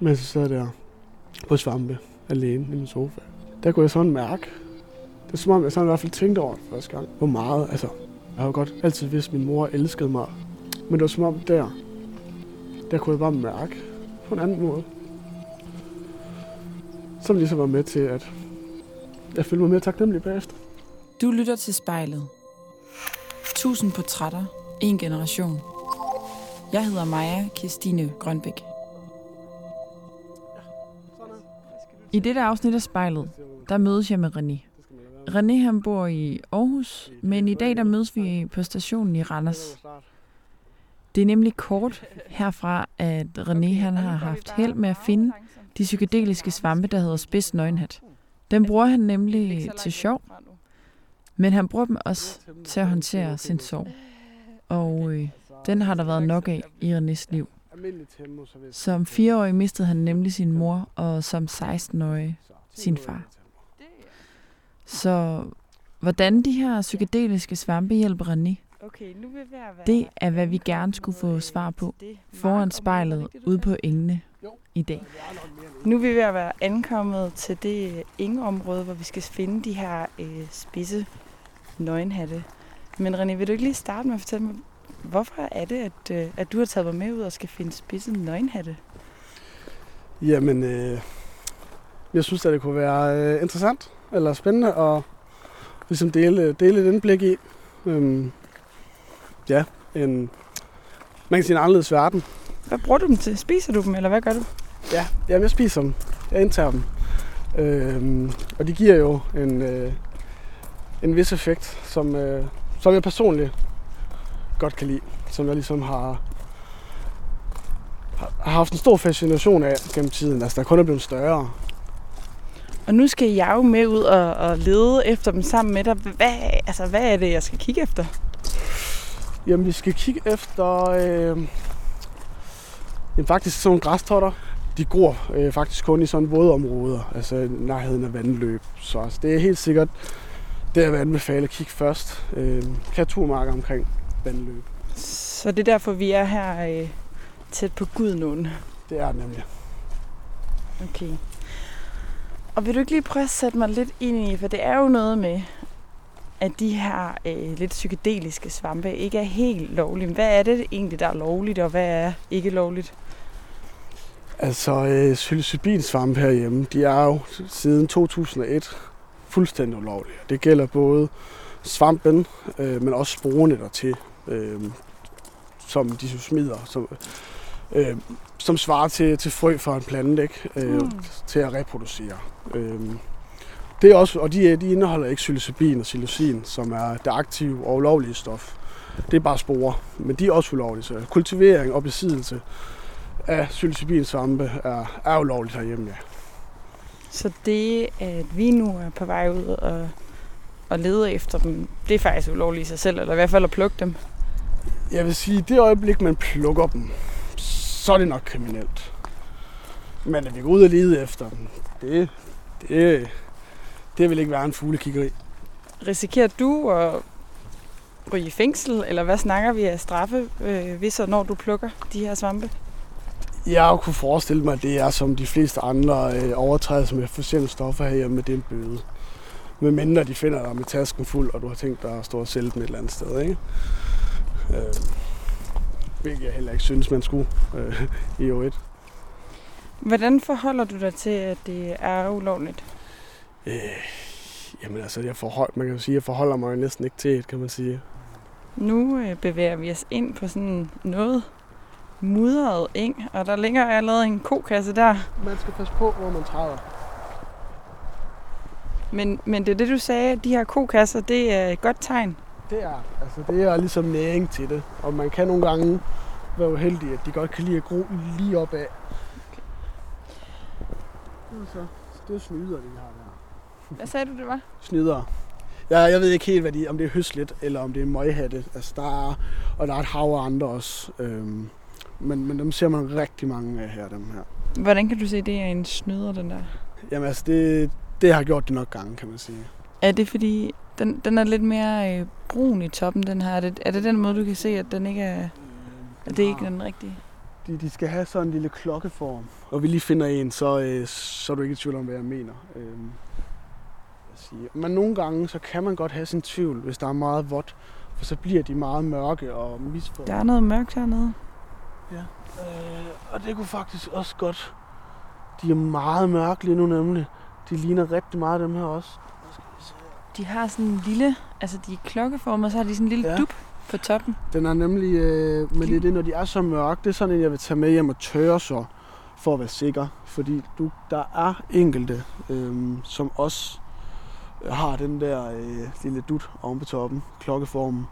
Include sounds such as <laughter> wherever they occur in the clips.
mens jeg sad der på svampe alene i min sofa. Der kunne jeg sådan mærke, det er som om, jeg sådan i hvert fald tænkte over det første gang, hvor meget, altså, jeg har jo godt altid vidst, at min mor elskede mig. Men det var som om der, der kunne jeg bare mærke på en anden måde. Som ligesom var med til, at jeg følte mig mere taknemmelig bagefter. Du lytter til spejlet. Tusind portrætter. En generation. Jeg hedder Maja Kirstine Grønbæk. I dette afsnit af spejlet, der mødes jeg med René. René han bor i Aarhus, men i dag der mødes vi på stationen i Randers. Det er nemlig kort herfra, at René han har haft held med at finde de psykedeliske svampe, der hedder spids nøgenhat. Den bruger han nemlig til sjov, men han bruger dem også til at håndtere sin sorg. Og øh, den har der været nok af i Renés liv. Som fireårig mistede han nemlig sin mor, og som 16-årig sin far. Så hvordan de her psykedeliske svampe hjælper René, Okay, nu vil være... det er hvad vi gerne skulle få svar på foran spejlet ude på engene i dag. Nu er vi ved at være ankommet til det ingeområde, hvor vi skal finde de her øh, spidse nøgenhatte. Men René, vil du ikke lige starte med at fortælle mig, hvorfor er det, at, øh, at du har taget mig med ud og skal finde spidse nøgenhatte? Jamen, øh, jeg synes, at det kunne være øh, interessant eller spændende at ligesom dele, dele et indblik i. Øhm, ja, en, man kan sige en anderledes verden. Hvad bruger du dem til? Spiser du dem, eller hvad gør du? Ja, jamen, jeg spiser dem. Jeg indtager dem. Øhm, og de giver jo en, øh, en vis effekt, som, øh, som jeg personligt godt kan lide. Som jeg ligesom har, har haft en stor fascination af gennem tiden. Altså, der kun er blevet større. Og nu skal jeg jo med ud og, og lede efter dem sammen med dig. Hvad, altså, hvad er det, jeg skal kigge efter? Jamen, vi skal kigge efter... Øh, jamen, faktisk sådan nogle græstotter. De gror øh, faktisk kun i sådan våde områder, altså nærheden af vandløb. Så altså, det er helt sikkert det, jeg vil anbefale at kigge først. Øh, kreaturmarker omkring vandløb. Så det er derfor, vi er her øh, tæt på Gudnåen. Det er det nemlig. Okay. Og vil du ikke lige prøve at sætte mig lidt ind i, for det er jo noget med, at de her øh, lidt psykedeliske svampe ikke er helt lovlige. Hvad er det egentlig, der er lovligt, og hvad er ikke lovligt? Altså, øh, psilocybinsvampe herhjemme, de er jo siden 2001 fuldstændig ulovlige. Det gælder både svampen, øh, men også sporene dertil, øh, som de så smider, som, øh, som svarer til, til frø fra en plante, ikke? Øh, Mm. mm. til at reproducere. Øh, det er også, og de, de indeholder ikke psilocybin og psilocin, som er det aktive og ulovlige stof. Det er bare sporer, men de er også ulovlige. Så kultivering og besiddelse af psilocybinsvampe er, er ulovligt herhjemme, ja. Så det, at vi nu er på vej ud og, og leder efter dem, det er faktisk ulovligt i sig selv, eller i hvert fald at plukke dem. Jeg vil sige, i det øjeblik, man plukker dem, så er det nok kriminelt. Men at vi går ud og lede efter dem, det, det, det vil ikke være en fuglekiggeri. Risikerer du at ryge i fængsel, eller hvad snakker vi af straffe, øh, hvis og når du plukker de her svampe? Jeg kunne forestille mig, at det er som de fleste andre øh, overtrædelser med forskellige stoffer herhjemme, det er en bøde. Med mindre de finder dig med tasken fuld, og du har tænkt dig at stå og sælge den et eller andet sted, ikke? Øh, hvilket jeg heller ikke synes, man skulle øh, i år 1. Hvordan forholder du dig til, at det er ulovligt? Øh, jamen altså, jeg forhold, man kan jo sige, jeg forholder mig næsten ikke til det, kan man sige. Nu øh, bevæger vi os ind på sådan noget mudret eng, og der ligger allerede en kokasse der. Man skal passe på, hvor man træder. Men, men det er det, du sagde, at de her kokasser, det er et godt tegn. Det er, altså det er ligesom næring til det. Og man kan nogle gange være uheldig, at de godt kan lide at gro lige op af. Så, så det er snyder, de har der. Hvad sagde du, det var? Snyder. Ja, jeg ved ikke helt, hvad de, om det er høslet, eller om det er møghatte. Altså, der er, og der er et hav af andre også. Øhm, men, men dem ser man rigtig mange af her, dem her. Hvordan kan du se, det er en snyder, den der? Jamen altså, det, det har gjort det nok gange, kan man sige. Er det fordi, den, den er lidt mere øh, brun i toppen, den her? Er det, er det den måde, du kan se, at den ikke er, at det ikke er den rigtige? de, de skal have sådan en lille klokkeform. Og vi lige finder en, så, øh, så er du ikke i tvivl om, hvad jeg mener. Øh, jeg siger. Men nogle gange, så kan man godt have sin tvivl, hvis der er meget vådt. For så bliver de meget mørke og misformet. Der er noget mørkt hernede. Øh, og det kunne faktisk også godt. De er meget mørke lige nu nemlig. De ligner rigtig meget dem her også. Hvad skal vi se her? De har sådan en lille, altså de er klokkeformet, og så har de sådan en lille Ja. ja. dup på toppen. Den er nemlig, øh, men det er det, når de er så mørke, det er sådan en, jeg vil tage med hjem og tørre så, for at være sikker. Fordi du, der er enkelte, øh, som også har den der øh, lille dut oven på toppen, klokkeformen.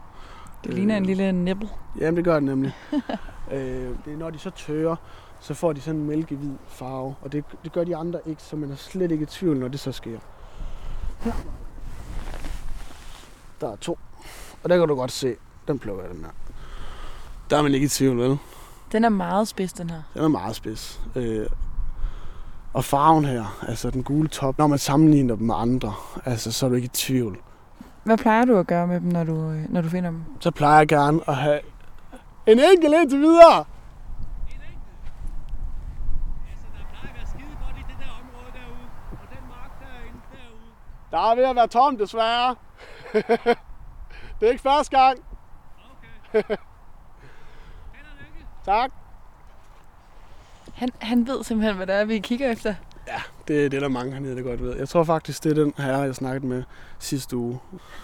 Det ligner en Øh, lille nipple. Jamen, det gør det nemlig. <laughs> øh, det er, når de så tørrer, så får de sådan en mælkehvid farve, og det, det gør de andre ikke, så man er slet ikke i tvivl, når det så sker. Her. Der er to, og der kan du godt se, den plukker jeg den her. Der er man ikke i tvivl, vel? Den er meget spids, den her. Den er meget spids. Øh, og farven her, altså den gule top, når man sammenligner dem med andre, altså så er du ikke i tvivl. Hvad plejer du at gøre med dem, når du, øh, når du finder dem? Så plejer jeg gerne at have en enkelt indtil videre. Der er ved at være tom, desværre. <laughs> det er ikke første gang. <laughs> tak. Han, han ved simpelthen, hvad det er, vi kigger efter. Det er det, der er mange hernede, der godt ved. Jeg tror faktisk, det er den her, jeg snakkede med sidste uge.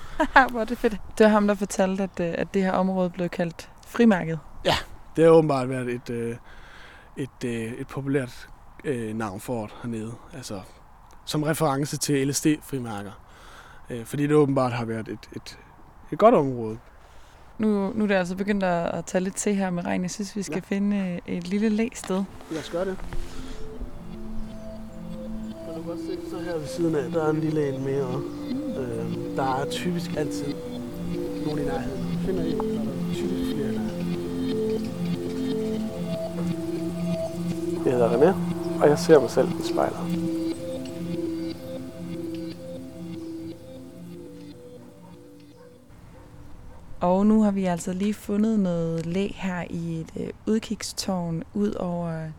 <laughs> Hvor er det fedt. Det var ham, der fortalte, at, øh, at det her område blev kaldt frimærket. Det har åbenbart været et, øh, et, øh, et populært øh, navn for det hernede. Altså, som reference til LSD-frimærker. Øh, fordi det åbenbart har været et, et, et godt område. Nu, nu er det altså begyndt at, at tage lidt til her med regn. Jeg synes, vi skal Ja. finde øh, et lille læsted. Lad os gøre det. Og du kan godt se, så her ved siden af, der er en lille en mere. Øh, der er typisk altid nogen i nærheden. Finder en, så er der typisk flere nærheden. Jeg hedder René, og jeg ser mig selv i spejlet. Og nu har vi altså lige fundet noget læ her i et øh, udkigstårn ud over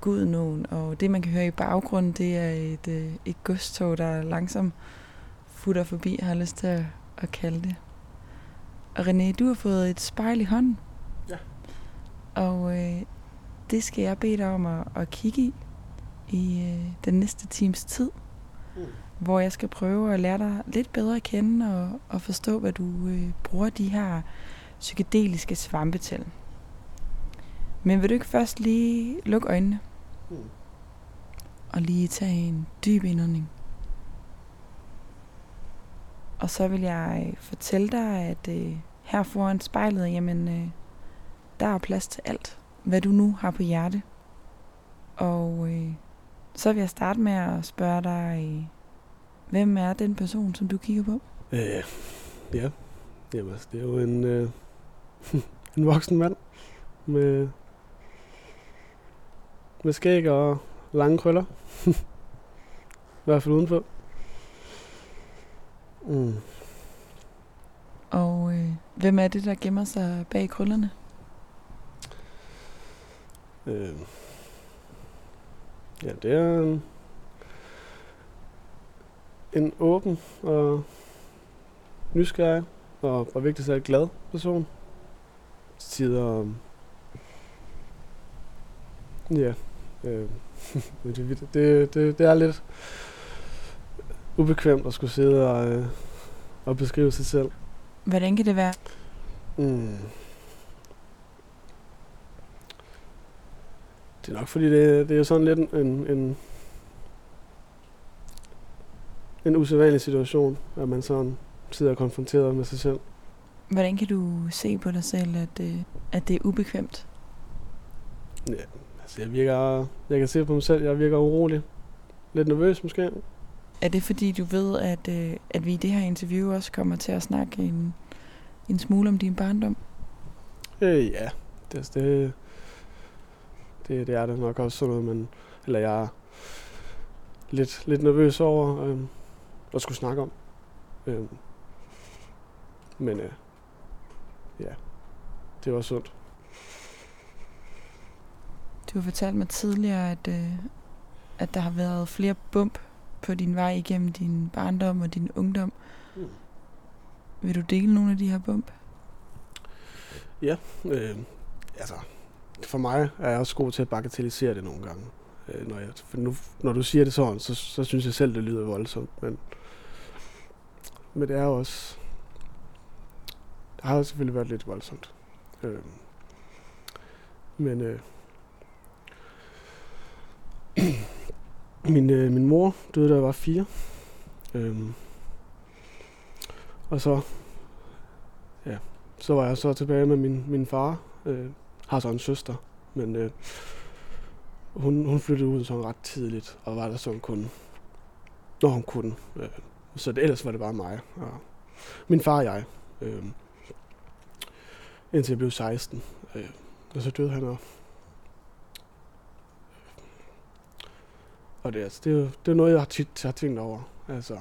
Gudnåen. Og det, man kan høre i baggrunden, det er et, øh, et godstog, der langsomt futter forbi, har jeg lyst til at, at kalde det. Og René, du har fået et spejl i hånden. Ja. Og øh, det skal jeg bede dig om at, at kigge i i øh, den næste times tid Mm. Hvor jeg skal prøve at lære dig lidt bedre at kende og, og forstå, hvad du øh, bruger de her psykedeliske svampe til. Men vil du ikke først lige lukke øjnene Mm. og lige tage en dyb indånding? Og så vil jeg fortælle dig, at øh, her foran spejlet, jamen, øh, der er plads til alt, hvad du nu har på hjerte. Og øh, så vil jeg starte med at spørge dig, øh, hvem er den person, som du kigger på? Øh, ja. Jamen, altså, det er jo en, øh, <laughs> en voksen mand med, med skæg og lange krøller. <laughs> I hvert fald udenpå. Mm. Og øh, hvem er det, der gemmer sig bag krøllerne? Øh. Ja, det er en, en åben og nysgerrig og, og vigtigst af alt glad person. Til tider... um, Ja. Øh, <laughs> det, er det, det, det er lidt ubekvemt at skulle sidde og, øh, og beskrive sig selv. Hvordan kan det være? Mm. Det er nok fordi, det, det er sådan lidt en, en, en usædvanlig situation, at man sådan sidder konfronteret med sig selv. Hvordan kan du se på dig selv, at, øh, at det er ubekvemt? Altså, jeg virker, jeg kan se på mig selv, jeg virker urolig. Lidt nervøs måske. Er det fordi, du ved, at, øh, at vi i det her interview også kommer til at snakke en, en smule om din barndom? Øh, ja, det, det, det, det er det nok også sådan noget, men, eller jeg er lidt, lidt nervøs over øh, at skulle snakke om. Øh, men øh, ja, det var sundt. Du har fortalt mig tidligere, at, øh, at der har været flere bump på din vej igennem din barndom og din ungdom. Mm. Vil du dele nogle af de her bump? Ja, øh, altså, for mig er jeg også god til at bagatellisere det nogle gange. Øh, når, jeg, for nu, når du siger det sådan, så, så synes jeg selv, det lyder voldsomt. Men, men det er også... Det har selvfølgelig været lidt voldsomt. Øh, men øh, min, øh, min mor døde, da jeg var fire. Øh, og så, ja, så var jeg så tilbage med min, min far. Øh, har så en søster, men øh, hun, hun flyttede ud sådan ret tidligt, og var der sådan kun, når hun kunne. Øh, så det, ellers var det bare mig og min far og jeg. Øh, indtil jeg blev 16. Øh, og så døde han også. Og det, altså, det, er, jo- det er noget, jeg har tit har tænkt over. Altså,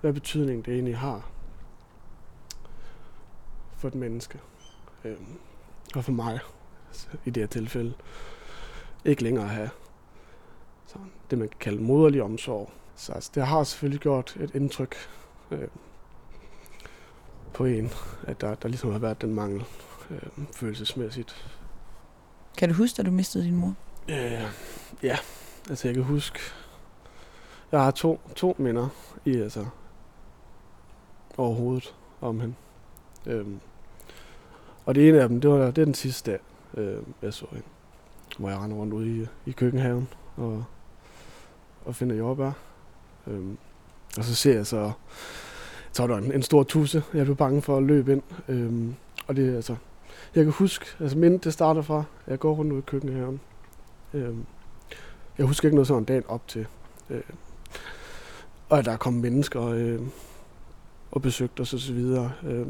hvad betydning det egentlig har for et menneske. Øh, og for mig, altså, i det her tilfælde, ikke længere at have sådan, det, man kan kalde moderlig omsorg. Så altså, det har selvfølgelig gjort et indtryk øh, på en, at der, der ligesom har været den mangel øh, følelsesmæssigt. Kan du huske, at du mistede din mor? Øh, ja, altså jeg kan huske, jeg har to, to minder i altså overhovedet om hende. Øhm, og det ene af dem, det var det er den sidste dag, øh, jeg så hende. Hvor jeg rendte rundt ude i, i køkkenhaven og, og finder jordbær. Øhm, og så ser jeg så, så der en, en stor tusse. Jeg blev bange for at løbe ind. Øhm, og det er altså, jeg kan huske, altså mindet det starter fra, jeg går rundt ud i køkkenhaven. Øhm, jeg husker ikke noget sådan dagen op til. Øh, og at der er kommet mennesker øh, og besøgt os og så videre. Øh,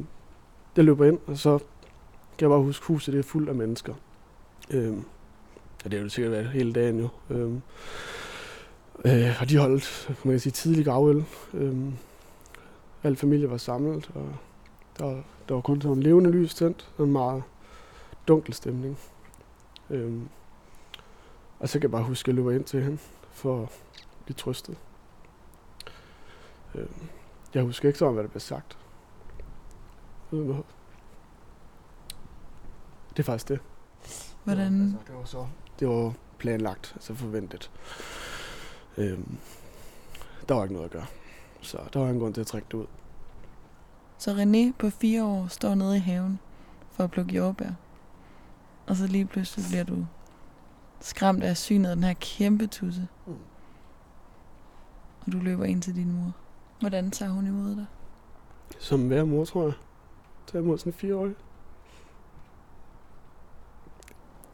jeg løber ind, og så kan jeg bare huske, huset det er fuldt af mennesker. Øh, ja, det er jo sikkert været hele dagen jo. Øh, øh, og de holdt, man kan sige, tidlig gravøl. Øh, al familie var samlet, og der, der var kun sådan en levende lys tændt. Sådan en meget dunkel stemning. Øh, og så kan jeg bare huske, at jeg løber ind til hende for at blive trøstet. Øh, jeg husker ikke så om, hvad der blev sagt. Det er faktisk det. Hvordan, Altså, det var så det var planlagt, altså forventet. Øhm, der var ikke noget at gøre. Så der var en grund til at trække det ud. Så René på fire år står nede i haven for at plukke jordbær. Og så lige pludselig bliver du skræmt af synet af den her kæmpe tusse. Mm. Og du løber ind til din mor. Hvordan tager hun imod dig? Som hver mor, tror jeg. Tager imod sådan en fireårig.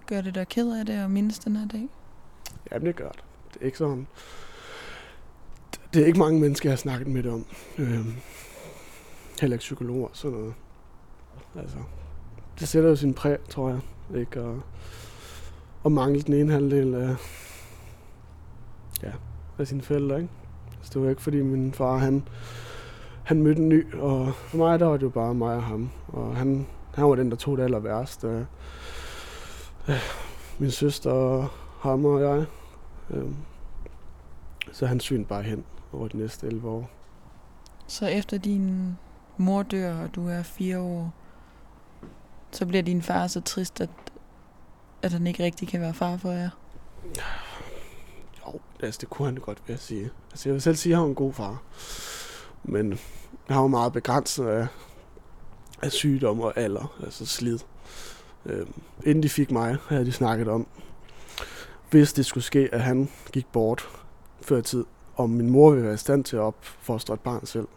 Gør det dig ked af det og mindes den her dag? Jamen, det gør det. Det er. Det er ikke mange mennesker, jeg har snakket med det om. Øh, heller ikke psykologer og sådan noget. Altså, det sætter jo sin præg, tror jeg. Ikke? Og, og mangle den ene halvdel af, ja, af sine forældre, ikke? Altså, det var ikke, fordi min far, han, han mødte en ny, og for mig, der var det jo bare mig og ham. Og han, han var den, der tog det aller værste. Øh, min søster og ham og jeg. Øhm, så han syn bare hen over de næste 11 år. Så efter din mor dør, og du er fire år, så bliver din far så trist, at, at han ikke rigtig kan være far for jer. Jo, altså det kunne han godt ved at sige. Altså jeg vil selv sige, at han var en god far. Men han var meget begrænset af, af sygdom og alder, altså slid. Øhm, inden de fik mig, havde de snakket om, hvis det skulle ske, at han gik bort før tid, om min mor ville være i stand til at opfostre et barn selv.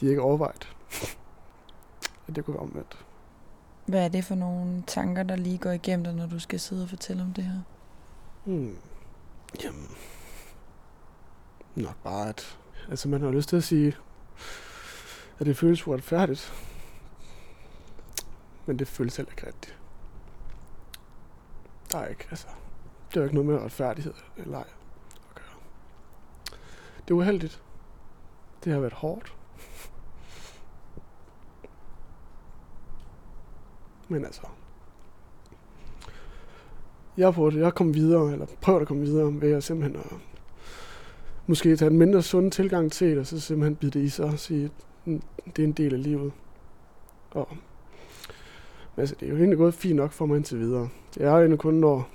De er ikke overvejet. at det kunne være omvendt. Hvad er det for nogle tanker, der lige går igennem dig, når du skal sidde og fortælle om det her? Hmm. Jamen, nok bare, at altså, man har lyst til at sige, at det føles uretfærdigt. Men det føles heller ikke rigtigt. Der er ikke, altså, det er jo ikke noget med retfærdighed eller ej at gøre. Det er uheldigt. Det har været hårdt. Men altså, jeg på det. Jeg kom videre, eller prøver at komme videre ved at simpelthen at måske tage en mindre sund tilgang til det, og så simpelthen bide det i sig og sige, at det er en del af livet. Og altså, det er jo egentlig gået fint nok for mig indtil videre. Det er jo egentlig kun, når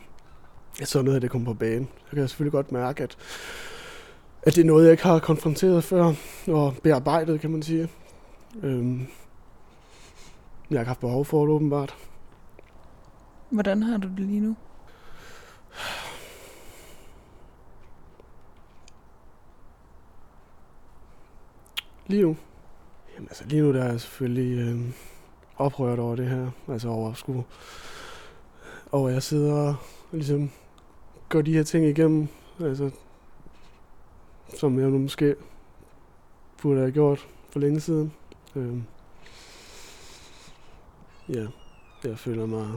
jeg så noget af det kommer på banen. Så kan jeg selvfølgelig godt mærke, at, at det er noget, jeg ikke har konfronteret før, og bearbejdet, kan man sige. Øhm, jeg har ikke haft behov for det, åbenbart. Hvordan har du det lige nu? Lige nu? Jamen altså, lige nu der er jeg selvfølgelig øh, oprørt over det her. Altså over at skulle... Over at jeg sidder og ligesom går de her ting igennem. Altså, som jeg nu måske burde have gjort for længe siden. Øh, ja, jeg føler mig...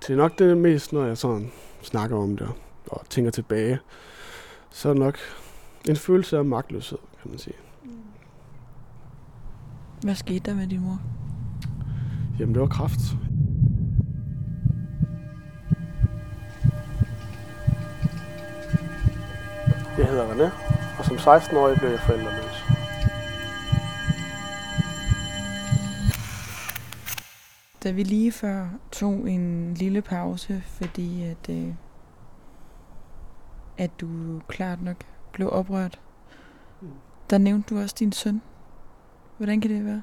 til nok det mest, når jeg sådan snakker om det og tænker tilbage. Så er det nok en følelse af magtløshed, kan man sige. Hvad skete der med din mor? Jamen, det var kraft. Jeg hedder René, og som 16-årig blev jeg forældreløs. Da vi lige før tog en lille pause, fordi at, øh, at du klart nok blev oprørt, der nævnte du også din søn. Hvordan kan det være?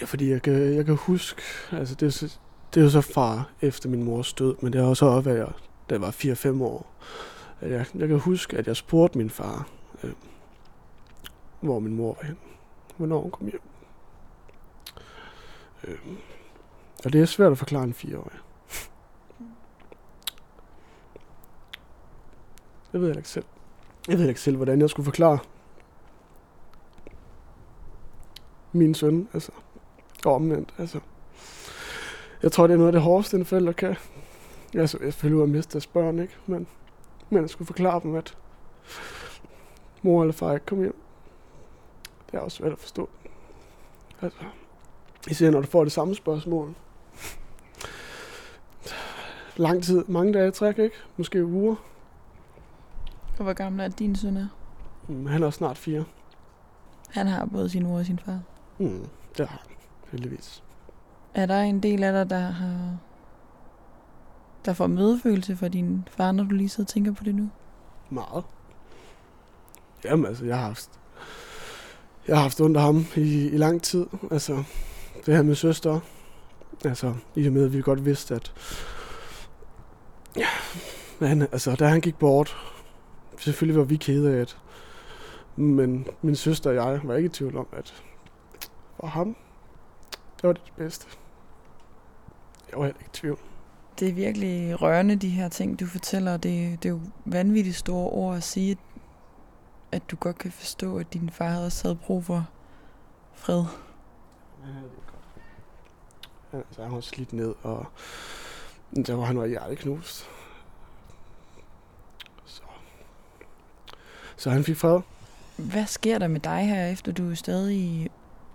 Ja, fordi jeg kan, jeg kan huske, altså det er, så, det er jo så far efter min mors død, men det har også været, jeg, da jeg var 4-5 år. At jeg, jeg kan huske, at jeg spurgte min far, øh, hvor min mor var hen, hvornår hun kom hjem. Øh, og det er svært at forklare en 4-årig. Jeg ved ikke selv. Jeg ved ikke selv, hvordan jeg skulle forklare min søn, altså. Og omvendt, altså. Jeg tror, det er noget af det hårdeste, en forælder kan. Altså, jeg føler at miste deres børn, ikke? Men, men jeg skulle forklare dem, at mor eller far ikke kom hjem. Det er også svært at forstå. Altså, især når du får det samme spørgsmål. Lang tid, mange dage i træk, ikke? Måske uger. Og hvor gammel er din søn er? Mm, Han er snart fire. Han har både sin mor og sin far. Mm, det har han, heldigvis. Er der en del af dig, der har der får medfølelse for din far, når du lige sidder og tænker på det nu? Meget. Jamen altså, jeg har haft, jeg har haft ondt af ham i, i lang tid. Altså, det her med søster. Altså, i og med, at vi godt vidste, at... Ja, men, altså, da han gik bort, selvfølgelig var vi kede af det. Men min søster og jeg var ikke i tvivl om, at for ham, det var det bedste. Jeg var heller ikke i tvivl. Det er virkelig rørende, de her ting, du fortæller. Det, det er jo vanvittigt store ord at sige, at du godt kan forstå, at din far også havde brug for fred. Ja, så han var slidt ned, og der var han var hjerteknust. Så. så han fik fred. Hvad sker der med dig her, efter du er stadig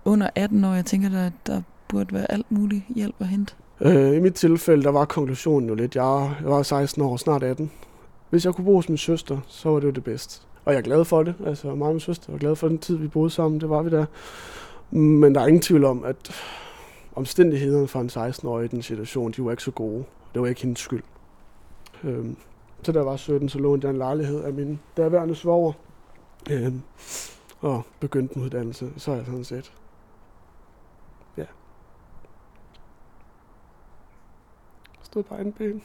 under 18 år? Jeg tænker, der, der burde være alt muligt hjælp at hente. Øh, I mit tilfælde, der var konklusionen jo lidt, jeg, jeg var 16 år, snart 18. Hvis jeg kunne bo hos min søster, så var det jo det bedste. Og jeg er glad for det. Altså, mig og min søster var glad for den tid, vi boede sammen. Det var vi der. Men der er ingen tvivl om, at omstændighederne for en 16-årig i den situation, de var ikke så gode. Det var ikke hendes skyld. Øhm, så da jeg var 17, så lånte jeg en lejlighed af min daværende svoger. Øhm, og begyndte en uddannelse. Så er jeg sådan set. Stod på en ben.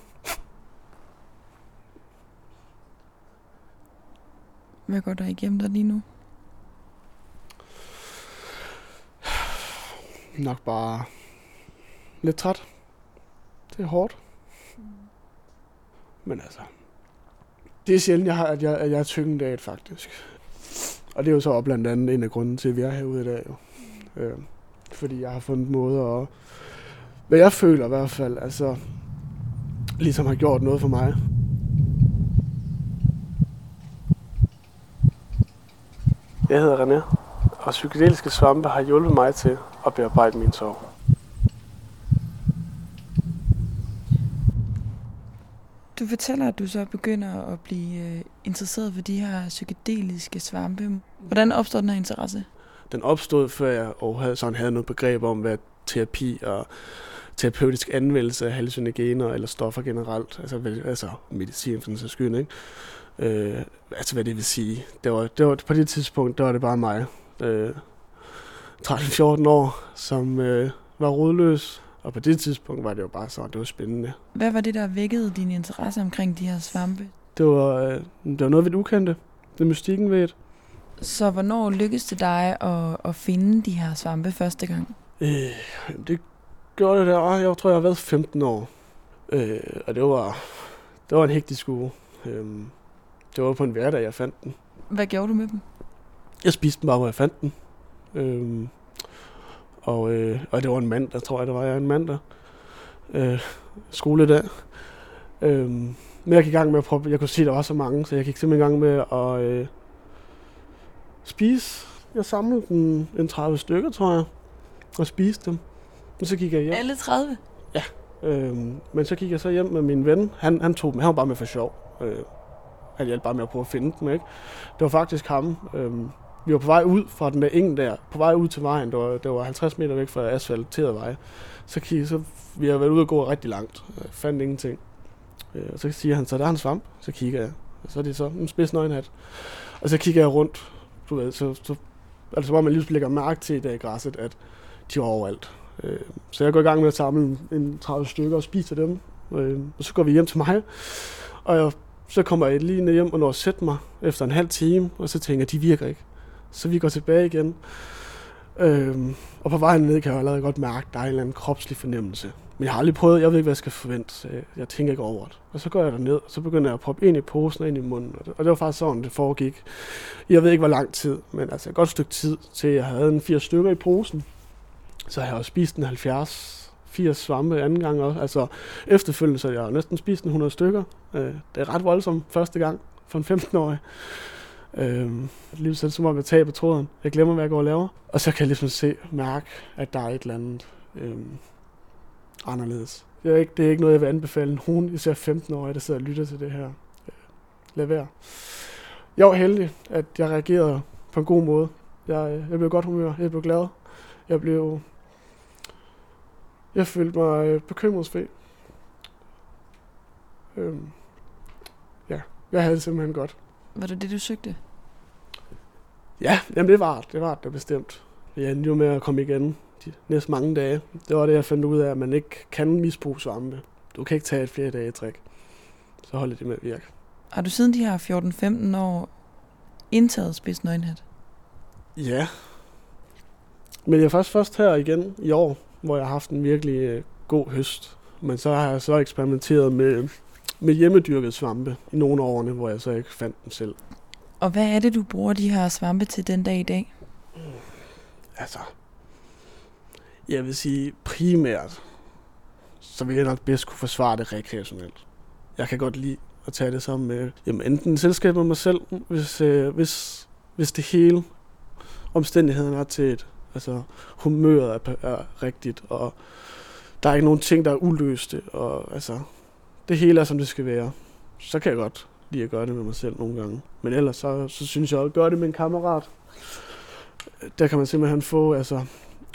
Hvad går der igennem dig lige nu? Nok bare lidt træt. Det er hårdt. Men altså, det er sjældent, jeg har, at, jeg, at jeg er tynget af det, faktisk. Og det er jo så blandt andet en af grunden til, at vi er herude i dag. Jo. Øh, fordi jeg har fundet måder at... Hvad jeg føler i hvert fald, altså... Ligesom har gjort noget for mig. Jeg hedder René, og psykedeliske svampe har hjulpet mig til at bearbejde min sorg. Du fortæller, at du så begynder at blive øh, interesseret for de her psykedeliske svampe. Hvordan opstår den her interesse? Den opstod, før jeg havde, sådan havde noget begreb om, hvad terapi og terapeutisk anvendelse af hallucinogener eller stoffer generelt, altså, altså medicin for den sags skyld, ikke? Øh, altså hvad det vil sige. Det var, det var, på det tidspunkt, der var det bare mig, øh, 13-14 år, som øh, var rodløs, og på det tidspunkt var det jo bare så, det var spændende. Hvad var det, der vækkede din interesse omkring de her svampe? Det var, øh, det var noget ved det ukendte. Det er mystikken ved det. Så hvornår lykkedes det dig at, at finde de her svampe første gang? Øh, det gjorde det der, jeg tror, jeg har været 15 år. Øh, og det var, det var en hektisk uge. Øh, det var på en hverdag, jeg fandt den. Hvad gjorde du med dem? Jeg spiste dem bare, hvor jeg fandt den. Øh, og, øh, og det var en mand, der tror jeg, det var jeg en mandag. Øh, skoledag. Øh, men jeg gik i gang med at prøve, jeg kunne se, at der var så mange, så jeg gik simpelthen i gang med at øh, spise. Jeg samlede den, en 30 stykker, tror jeg, og spiste dem. Og så gik jeg hjem. Alle 30? Ja. Øh, men så gik jeg så hjem med min ven. Han, han tog dem. Han var bare med for sjov. Øh, han hjalp bare med at prøve at finde dem, ikke? Det var faktisk ham. Øh, vi var på vej ud fra den der ingen der, på vej ud til vejen, det var, det var 50 meter væk fra asfalteret vej. Så, kiggede, så vi har været ude og gå rigtig langt, jeg fandt ingenting. Øh, og så siger han, så der er en svamp, så kigger jeg. Og så er det så en spids nøgenhat. Og så kigger jeg rundt, du ved, så, så altså, om man lige lægger mærke til i dag i græsset, at de var overalt. Øh, så jeg går i gang med at samle en 30 stykker og spiser dem. Øh, og så går vi hjem til mig, og jeg, så kommer jeg lige ned hjem og når at sætte mig efter en halv time, og så tænker jeg, de virker ikke. Så vi går tilbage igen. Øh, og på vejen ned kan jeg allerede godt mærke, at der er en eller anden kropslig fornemmelse. Men jeg har aldrig prøvet, jeg ved ikke, hvad jeg skal forvente, så jeg, jeg tænker ikke over det. Og så går jeg derned, og så begynder jeg at proppe ind i posen og ind i munden. Og det, og det var faktisk sådan, det foregik. Jeg ved ikke, hvor lang tid, men altså et godt stykke tid, til jeg havde en fire stykker i posen. Så jeg har også spist en 70, 80 svampe anden gang også. Altså efterfølgende, så jeg har næsten spist en 100 stykker. Øh, det er ret voldsomt første gang for en 15-årig. Øh, lige så som om jeg taber tråden. Jeg glemmer, hvad jeg går og laver. Og så kan jeg ligesom se, mærke, at der er et eller andet øh, anderledes. Det er, ikke, det er ikke noget, jeg vil anbefale nogen, især 15-årige, der sidder og lytter til det her. Øh, lad være. Jeg var heldig, at jeg reagerede på en god måde. Jeg, øh, jeg blev godt humør, jeg blev glad. Jeg blev... Jeg følte mig øh, bekymringsfri. Øhm, ja, jeg havde det simpelthen godt. Var det det, du søgte? Ja, jamen det var det. var det bestemt. Jeg endte jo med at komme igen de næste mange dage. Det var det, jeg fandt ud af, at man ikke kan misbruge svampe. Du kan ikke tage et flere dage i træk. Så holder det med at virke. Har du siden de her 14-15 år indtaget spids nøgenhat? Ja. Men jeg er først først her igen i år, hvor jeg har haft en virkelig øh, god høst. Men så har jeg så eksperimenteret med med hjemmedyrket svampe i nogle af årene, hvor jeg så ikke fandt dem selv. Og hvad er det, du bruger de her svampe til den dag i dag? Mm, altså, jeg vil sige primært, så vil jeg nok bedst kunne forsvare det rekreationelt. Jeg kan godt lide at tage det som øh, jamen, enten selskab med mig selv, hvis, øh, hvis, hvis det hele omstændigheden er til et. Altså humøret er, er rigtigt, og der er ikke nogen ting, der er uløste, og altså, det hele er, som det skal være. Så kan jeg godt lide at gøre det med mig selv nogle gange. Men ellers så, så synes jeg også, at gøre det med en kammerat. Der kan man simpelthen få, altså,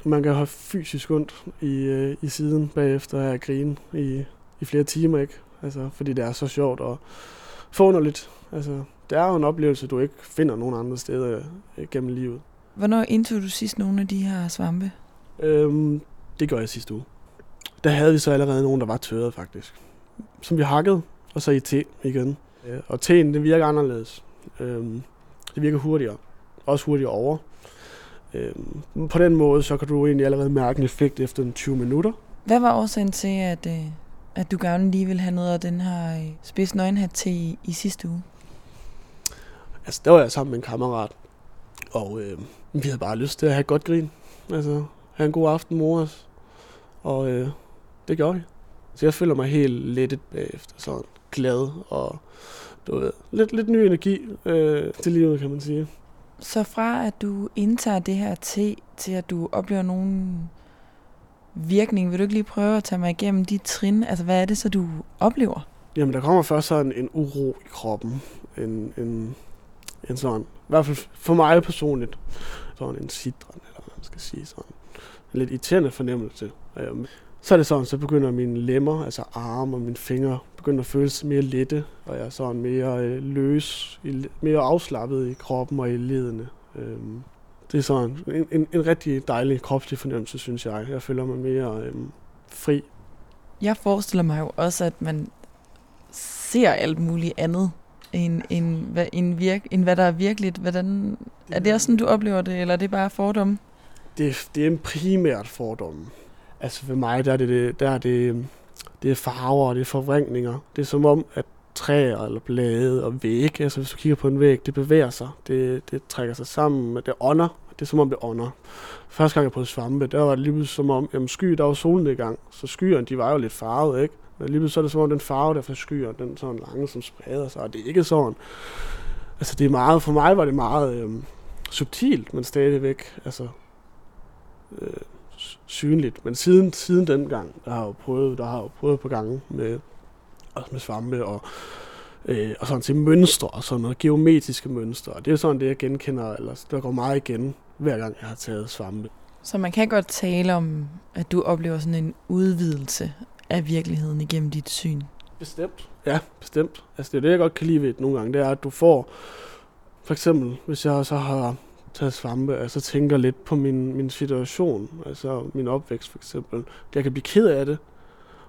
man kan have fysisk ondt i, øh, i siden bagefter at grine i, i flere timer, ikke? Altså, fordi det er så sjovt og forunderligt. Altså, det er jo en oplevelse, du ikke finder nogen andre steder øh, gennem livet. Hvornår indtog du sidst nogle af de her svampe? Øhm, det gør jeg sidste uge. Der havde vi så allerede nogen, der var tørret faktisk som vi hakkede, og så i te igen. Og teen, det virker anderledes. Øhm, det virker hurtigere. Også hurtigere over. Øhm, på den måde, så kan du egentlig allerede mærke en effekt efter en 20 minutter. Hvad var årsagen til, at, øh, at du gerne lige ville have noget af den her øh, spids nøgenhat til i, i sidste uge? Altså, der var jeg sammen med en kammerat, og øh, vi havde bare lyst til at have et godt grin. Altså, have en god aften mor os. Og øh, det gjorde vi. Så jeg føler mig helt lettet bagefter, sådan glad og du ved, lidt, lidt ny energi øh, til livet, kan man sige. Så fra at du indtager det her te, til at du oplever nogen virkning, vil du ikke lige prøve at tage mig igennem de trin? Altså, hvad er det så, du oplever? Jamen, der kommer først sådan en uro i kroppen. En, en, en sådan, i hvert fald for mig personligt, sådan en sidren, eller hvad man skal sige, sådan en lidt irriterende fornemmelse. Øhm, så er det sådan, så begynder mine lemmer, altså arme og mine fingre, begynder at føles mere lette, og jeg er sådan mere øh, løs, mere afslappet i kroppen og i ledene. Øhm, det er sådan en, en, en rigtig dejlig kropslig fornemmelse, synes jeg. Jeg føler mig mere øhm, fri. Jeg forestiller mig jo også, at man ser alt muligt andet, end, end, hvad, end, virk, end hvad der er virkeligt. Hvordan, er det også sådan, du oplever det, eller er det bare fordomme? Det, det er en primært fordomme. Altså for mig, der er det, der er det, det er farver, det er forvrængninger. Det er som om, at træer eller blade og vægge, altså hvis du kigger på en væg, det bevæger sig, det, det trækker sig sammen, det ånder, det er som om det ånder. Første gang jeg prøvede svampe, der var det lige som om, jamen sky, der var solnedgang, så skyerne, de var jo lidt farvede, ikke? Men lige så er det som om den farve, der forskyer, den sådan lange, som spreder sig, og det er ikke sådan. Altså det er meget, for mig var det meget øh, subtilt, men stadigvæk, altså øh, synligt. Men siden, siden den gang, der har jeg jo prøvet, der har jeg jo prøvet på gange med, også med svampe og, øh, og sådan til mønstre og sådan noget, geometriske mønstre. Og det er sådan det, jeg genkender, eller der går meget igen, hver gang jeg har taget svampe. Så man kan godt tale om, at du oplever sådan en udvidelse af virkeligheden igennem dit syn? Bestemt. Ja, bestemt. Altså det er det, jeg godt kan lide ved det nogle gange, det er, at du får, for eksempel, hvis jeg så har taget svampe, altså tænker lidt på min, min situation, altså min opvækst for eksempel. Jeg kan blive ked af det,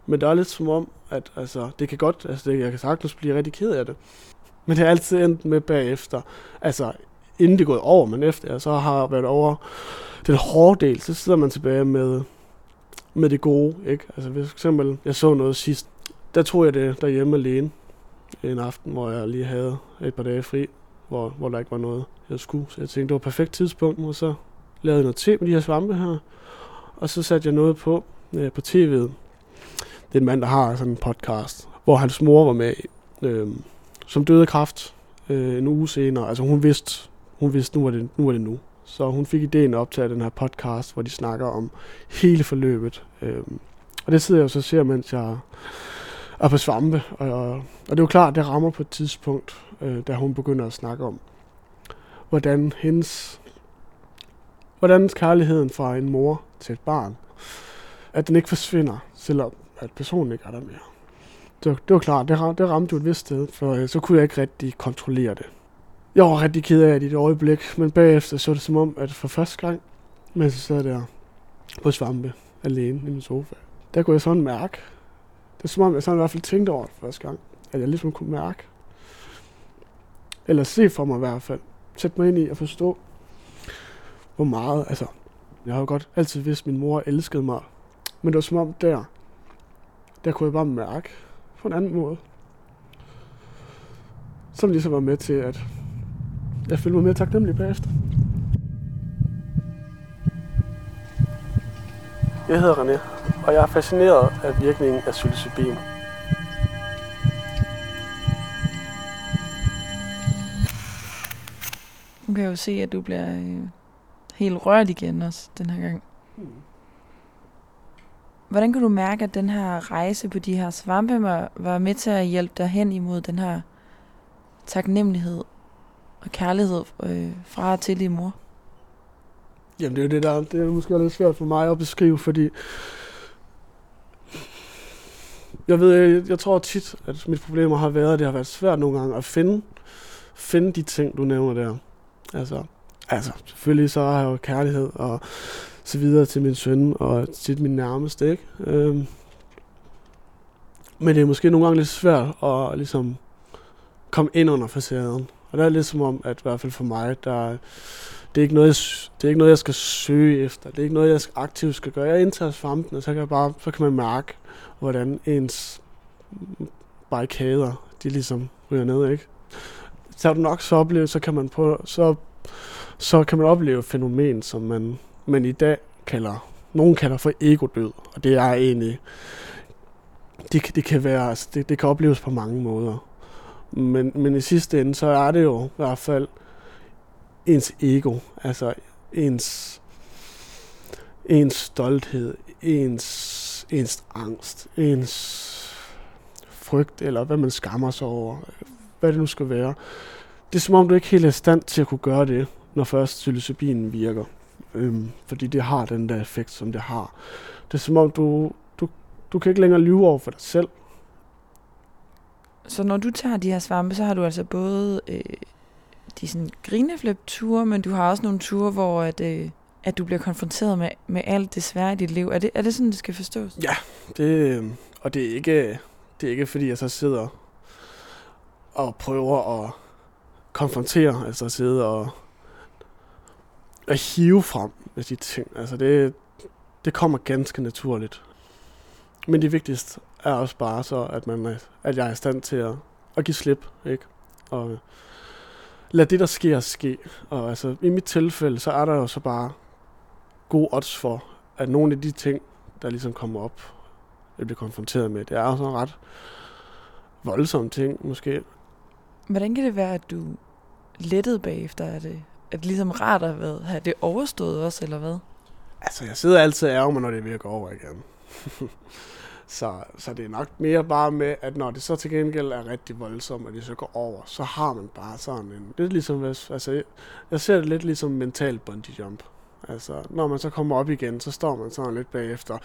men det er lidt som om, at altså, det kan godt, altså det, jeg kan sagtens blive rigtig ked af det. Men det er altid endt med bagefter, altså inden det er gået over, men efter jeg så har været over den hårde del, så sidder man tilbage med, med det gode, ikke? Altså hvis for eksempel, jeg så noget sidst, der tog jeg det derhjemme alene en aften, hvor jeg lige havde et par dage fri, hvor, hvor der ikke var noget, jeg skulle. Så jeg tænkte, det var et perfekt tidspunkt, og så lavede jeg noget te med de her svampe her, og så satte jeg noget på øh, på tv'et. Det er en mand, der har sådan en podcast, hvor hans mor var med, øh, som døde af kraft øh, en uge senere. Altså hun vidste, hun vidste nu, var det, nu var det nu. Så hun fik ideen op til den her podcast, hvor de snakker om hele forløbet. Øhm, og det sidder jeg jo så ser, mens jeg er på svampe. Og, og det er jo klart, det rammer på et tidspunkt, øh, da hun begynder at snakke om, hvordan hendes hvordan kærligheden fra en mor til et barn, at den ikke forsvinder, selvom at personen ikke er der mere. Det det var klart, det, ramte, det ramte jo et vist sted, for øh, så kunne jeg ikke rigtig kontrollere det. Jeg var rigtig ked af det i et øjeblik, men bagefter så det som om, at for første gang, mens jeg sad der på svampe alene i min sofa, der kunne jeg sådan mærke, det er som om, jeg sådan i hvert fald tænkte over det første gang, at jeg ligesom kunne mærke, eller se for mig i hvert fald, sætte mig ind i at forstå, hvor meget, altså, jeg har jo godt altid vidst, at min mor elskede mig, men det var som om der, der kunne jeg bare mærke på en anden måde, som ligesom var med til, at jeg føler mig mere taknemmelig bagefter. Jeg hedder René, og jeg er fascineret af virkningen af psilocybin. Nu kan jeg jo se, at du bliver øh, helt rørt igen også den her gang. Hmm. Hvordan kan du mærke, at den her rejse på de her svampe var, var med til at hjælpe dig hen imod den her taknemmelighed og kærlighed øh, fra og til din mor? Jamen det er jo det der, det er måske lidt svært for mig at beskrive, fordi jeg ved, jeg, jeg tror tit, at mit problem har været, at det har været svært nogle gange at finde, finde de ting, du nævner der. Altså, altså selvfølgelig så har jeg jo kærlighed og så videre til min søn og til min nærmeste, ikke? Øhm, men det er måske nogle gange lidt svært at ligesom komme ind under facaden. Og der er lidt som om, at i hvert fald for mig, der, det, er ikke noget, jeg, det er ikke noget, jeg skal søge efter. Det er ikke noget, jeg aktivt skal gøre. Jeg indtager svampen, og så kan, jeg bare, så kan man mærke, hvordan ens barrikader, de ligesom ryger ned, ikke? Så du nok så opleve, så kan man på, så, så kan man opleve et fænomen, som man, man i dag kalder, nogen kalder for ego-død. Og det er egentlig, det, det kan være, altså det, det kan opleves på mange måder. Men, men i sidste ende, så er det jo i hvert fald ens ego, altså ens, ens stolthed, ens, ens angst, ens frygt, eller hvad man skammer sig over, hvad det nu skal være. Det er som om, du ikke helt er i stand til at kunne gøre det, når først psilocybinen virker. Øhm, fordi det har den der effekt, som det har. Det er som om, du, du, du kan ikke længere lyve over for dig selv. Så når du tager de her svampe, så har du altså både øh, de sådan grineflip-ture, men du har også nogle ture, hvor at, øh, at du bliver konfronteret med, med alt det svære i dit liv. Er det, er det sådan, det skal forstås? Ja, det, øh, og det er, ikke, det er ikke, fordi jeg så sidder og prøver at konfrontere, altså sidde og at hive frem med de ting. Altså det, det kommer ganske naturligt. Men det vigtigste er også bare så, at, man er, at jeg er i stand til at, at give slip, ikke? Og lad det, der sker, ske. Og altså, i mit tilfælde, så er der jo så bare gode odds for, at nogle af de ting, der ligesom kommer op, jeg bliver konfronteret med, det er jo sådan ret voldsomme ting, måske. Hvordan kan det være, at du lettede bagefter? Er det, er det ligesom rart at have, det overstået også, eller hvad? Altså, jeg sidder altid og ærger mig, når det virker over igen. <laughs> så, så det er nok mere bare med, at når det så til gengæld er rigtig voldsomt, og det så går over, så har man bare sådan en... Det er ligesom, altså, jeg, jeg ser det lidt ligesom mental bungee jump. Altså, når man så kommer op igen, så står man sådan lidt bagefter.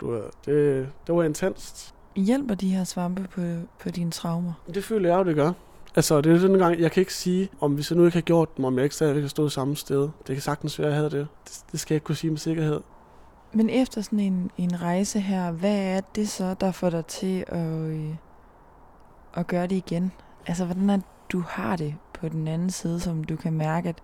Du ved, det, det var intenst. Hjælper de her svampe på, på dine traumer? Det føler jeg jo, det gør. Altså, det er den gang, jeg kan ikke sige, om hvis jeg nu ikke har gjort dem, om jeg ikke stadigvæk har stået samme sted. Det kan sagtens være, at jeg havde det. det. Det skal jeg ikke kunne sige med sikkerhed. Men efter sådan en, en rejse her, hvad er det så, der får dig til at, øh, at gøre det igen? Altså, hvordan er du har det på den anden side, som du kan mærke, at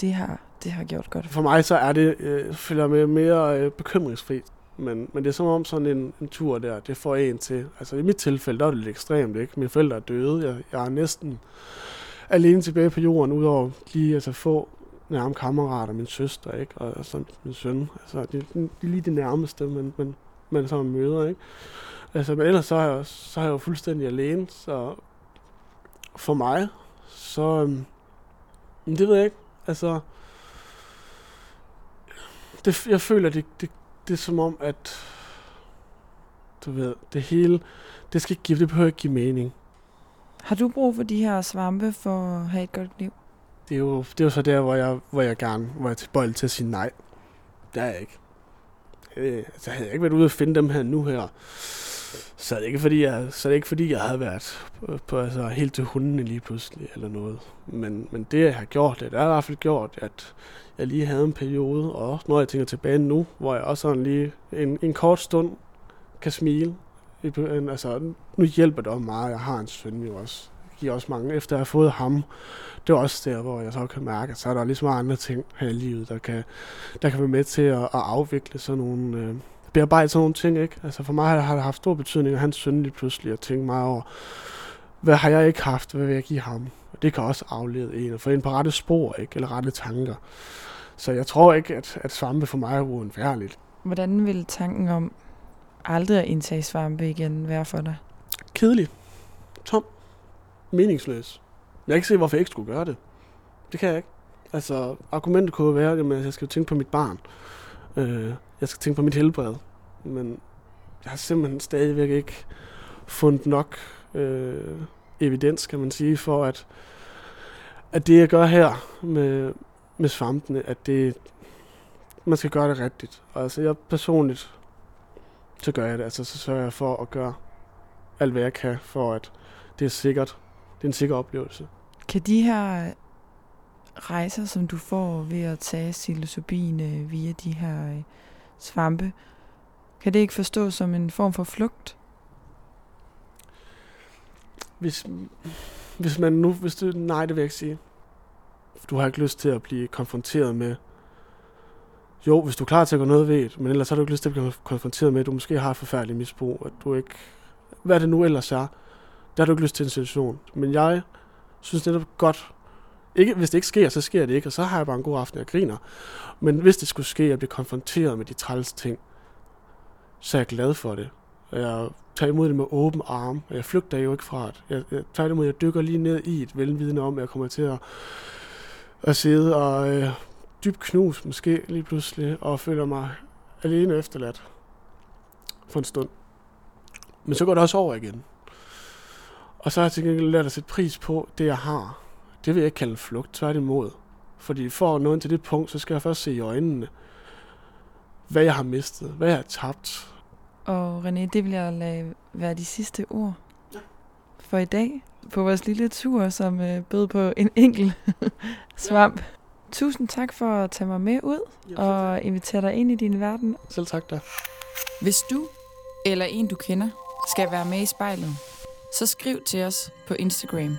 det har, det har gjort godt? For mig så er det, øh, føler med mere øh, bekymringsfri. Men, men det er som om sådan en, en tur der, det får en til. Altså i mit tilfælde, der er det lidt ekstremt, ikke? Mine forældre er døde. Jeg, jeg er næsten alene tilbage på jorden, udover lige altså, få nærme kammerater, min søster, ikke? Og, og så min søn. Altså, det, det er lige det nærmeste, men, men, man så møder, ikke? Altså, men ellers så er jeg, så er jeg jo fuldstændig alene, så for mig, så... Øhm, men det ved jeg ikke. Altså, det, jeg føler, det, det, det er som om, at du ved, det hele, det skal give, det behøver ikke give mening. Har du brug for de her svampe for at have et godt liv? Det er jo, det er jo så der, hvor jeg, hvor jeg gerne hvor jeg er tilbøjelig til at sige nej. Det er jeg ikke. Øh, altså, havde jeg ikke været ude og finde dem her nu her, så er det ikke fordi, jeg, så er det ikke fordi, jeg havde været på, på altså, helt til hundene lige pludselig eller noget. Men, men det, jeg har gjort, det, det er i hvert fald gjort, at jeg lige havde en periode, og når jeg tænker tilbage nu, hvor jeg også sådan lige en, en kort stund kan smile. Altså, nu hjælper det også meget, jeg har en søn jo også. Giver også mange. Efter jeg har fået ham, det er også der, hvor jeg så kan mærke, at så er der ligesom andre ting her i livet, der kan, der kan være med til at, at afvikle sådan nogle, øh, bearbejde sådan nogle ting, ikke? Altså for mig har det haft stor betydning, at hans søn lige pludselig at tænke meget over, hvad har jeg ikke haft, hvad vil jeg give ham? Og det kan også aflede en, og få en på rette spor, ikke? Eller rette tanker. Så jeg tror ikke, at, at svampe for mig er uundværligt. Hvordan vil tanken om aldrig at indtage svampe igen være for dig? Kedelig. Tom. Meningsløs. Jeg kan ikke se, hvorfor jeg ikke skulle gøre det. Det kan jeg ikke. Altså, argumentet kunne være, at jeg skal tænke på mit barn. Øh, jeg skal tænke på mit helbred. Men jeg har simpelthen stadigvæk ikke fundet nok øh, evidens, kan man sige, for at, at det, jeg gør her med, med svampene, at det, man skal gøre det rigtigt. Og altså, jeg personligt, så gør jeg det. Altså, så sørger jeg for at gøre alt, hvad jeg kan, for at det er sikkert. Det er en sikker oplevelse. Kan de her rejser, som du får ved at tage psilocybin øh, via de her øh, svampe, kan det ikke forstås som en form for flugt? Hvis, hvis man nu, hvis du, nej, det vil jeg ikke sige. Du har ikke lyst til at blive konfronteret med, jo, hvis du er klar til at gå noget ved men ellers har du ikke lyst til at blive konfronteret med, at du måske har et forfærdeligt misbrug, at du ikke, hvad det nu ellers er, der har du ikke lyst til en situation. Men jeg synes det er godt, ikke, hvis det ikke sker, så sker det ikke, og så har jeg bare en god aften, og jeg griner. Men hvis det skulle ske, at jeg bliver konfronteret med de træls ting, så er jeg glad for det. Jeg tager imod det med åben arm, og jeg flygter jo ikke fra det. Jeg, jeg tager imod, jeg dykker lige ned i et velvidende om, at jeg kommer til at, at sidde og øh, dybt knus måske lige pludselig, og føler mig alene efterladt for en stund. Men så går det også over igen. Og så har jeg til gengæld lært at sætte pris på det, jeg har. Det vil jeg ikke kalde en flugt, tværtimod. Fordi for at nå til det punkt, så skal jeg først se i øjnene, hvad jeg har mistet, hvad jeg har tabt. Og René, det vil jeg lade være de sidste ord for i dag på vores lille tur, som øh, bød på en enkelt <laughs> svamp. Tusind tak for at tage mig med ud og invitere dig ind i din verden. Selv tak da. Hvis du eller en du kender skal være med i spejlet, så skriv til os på Instagram.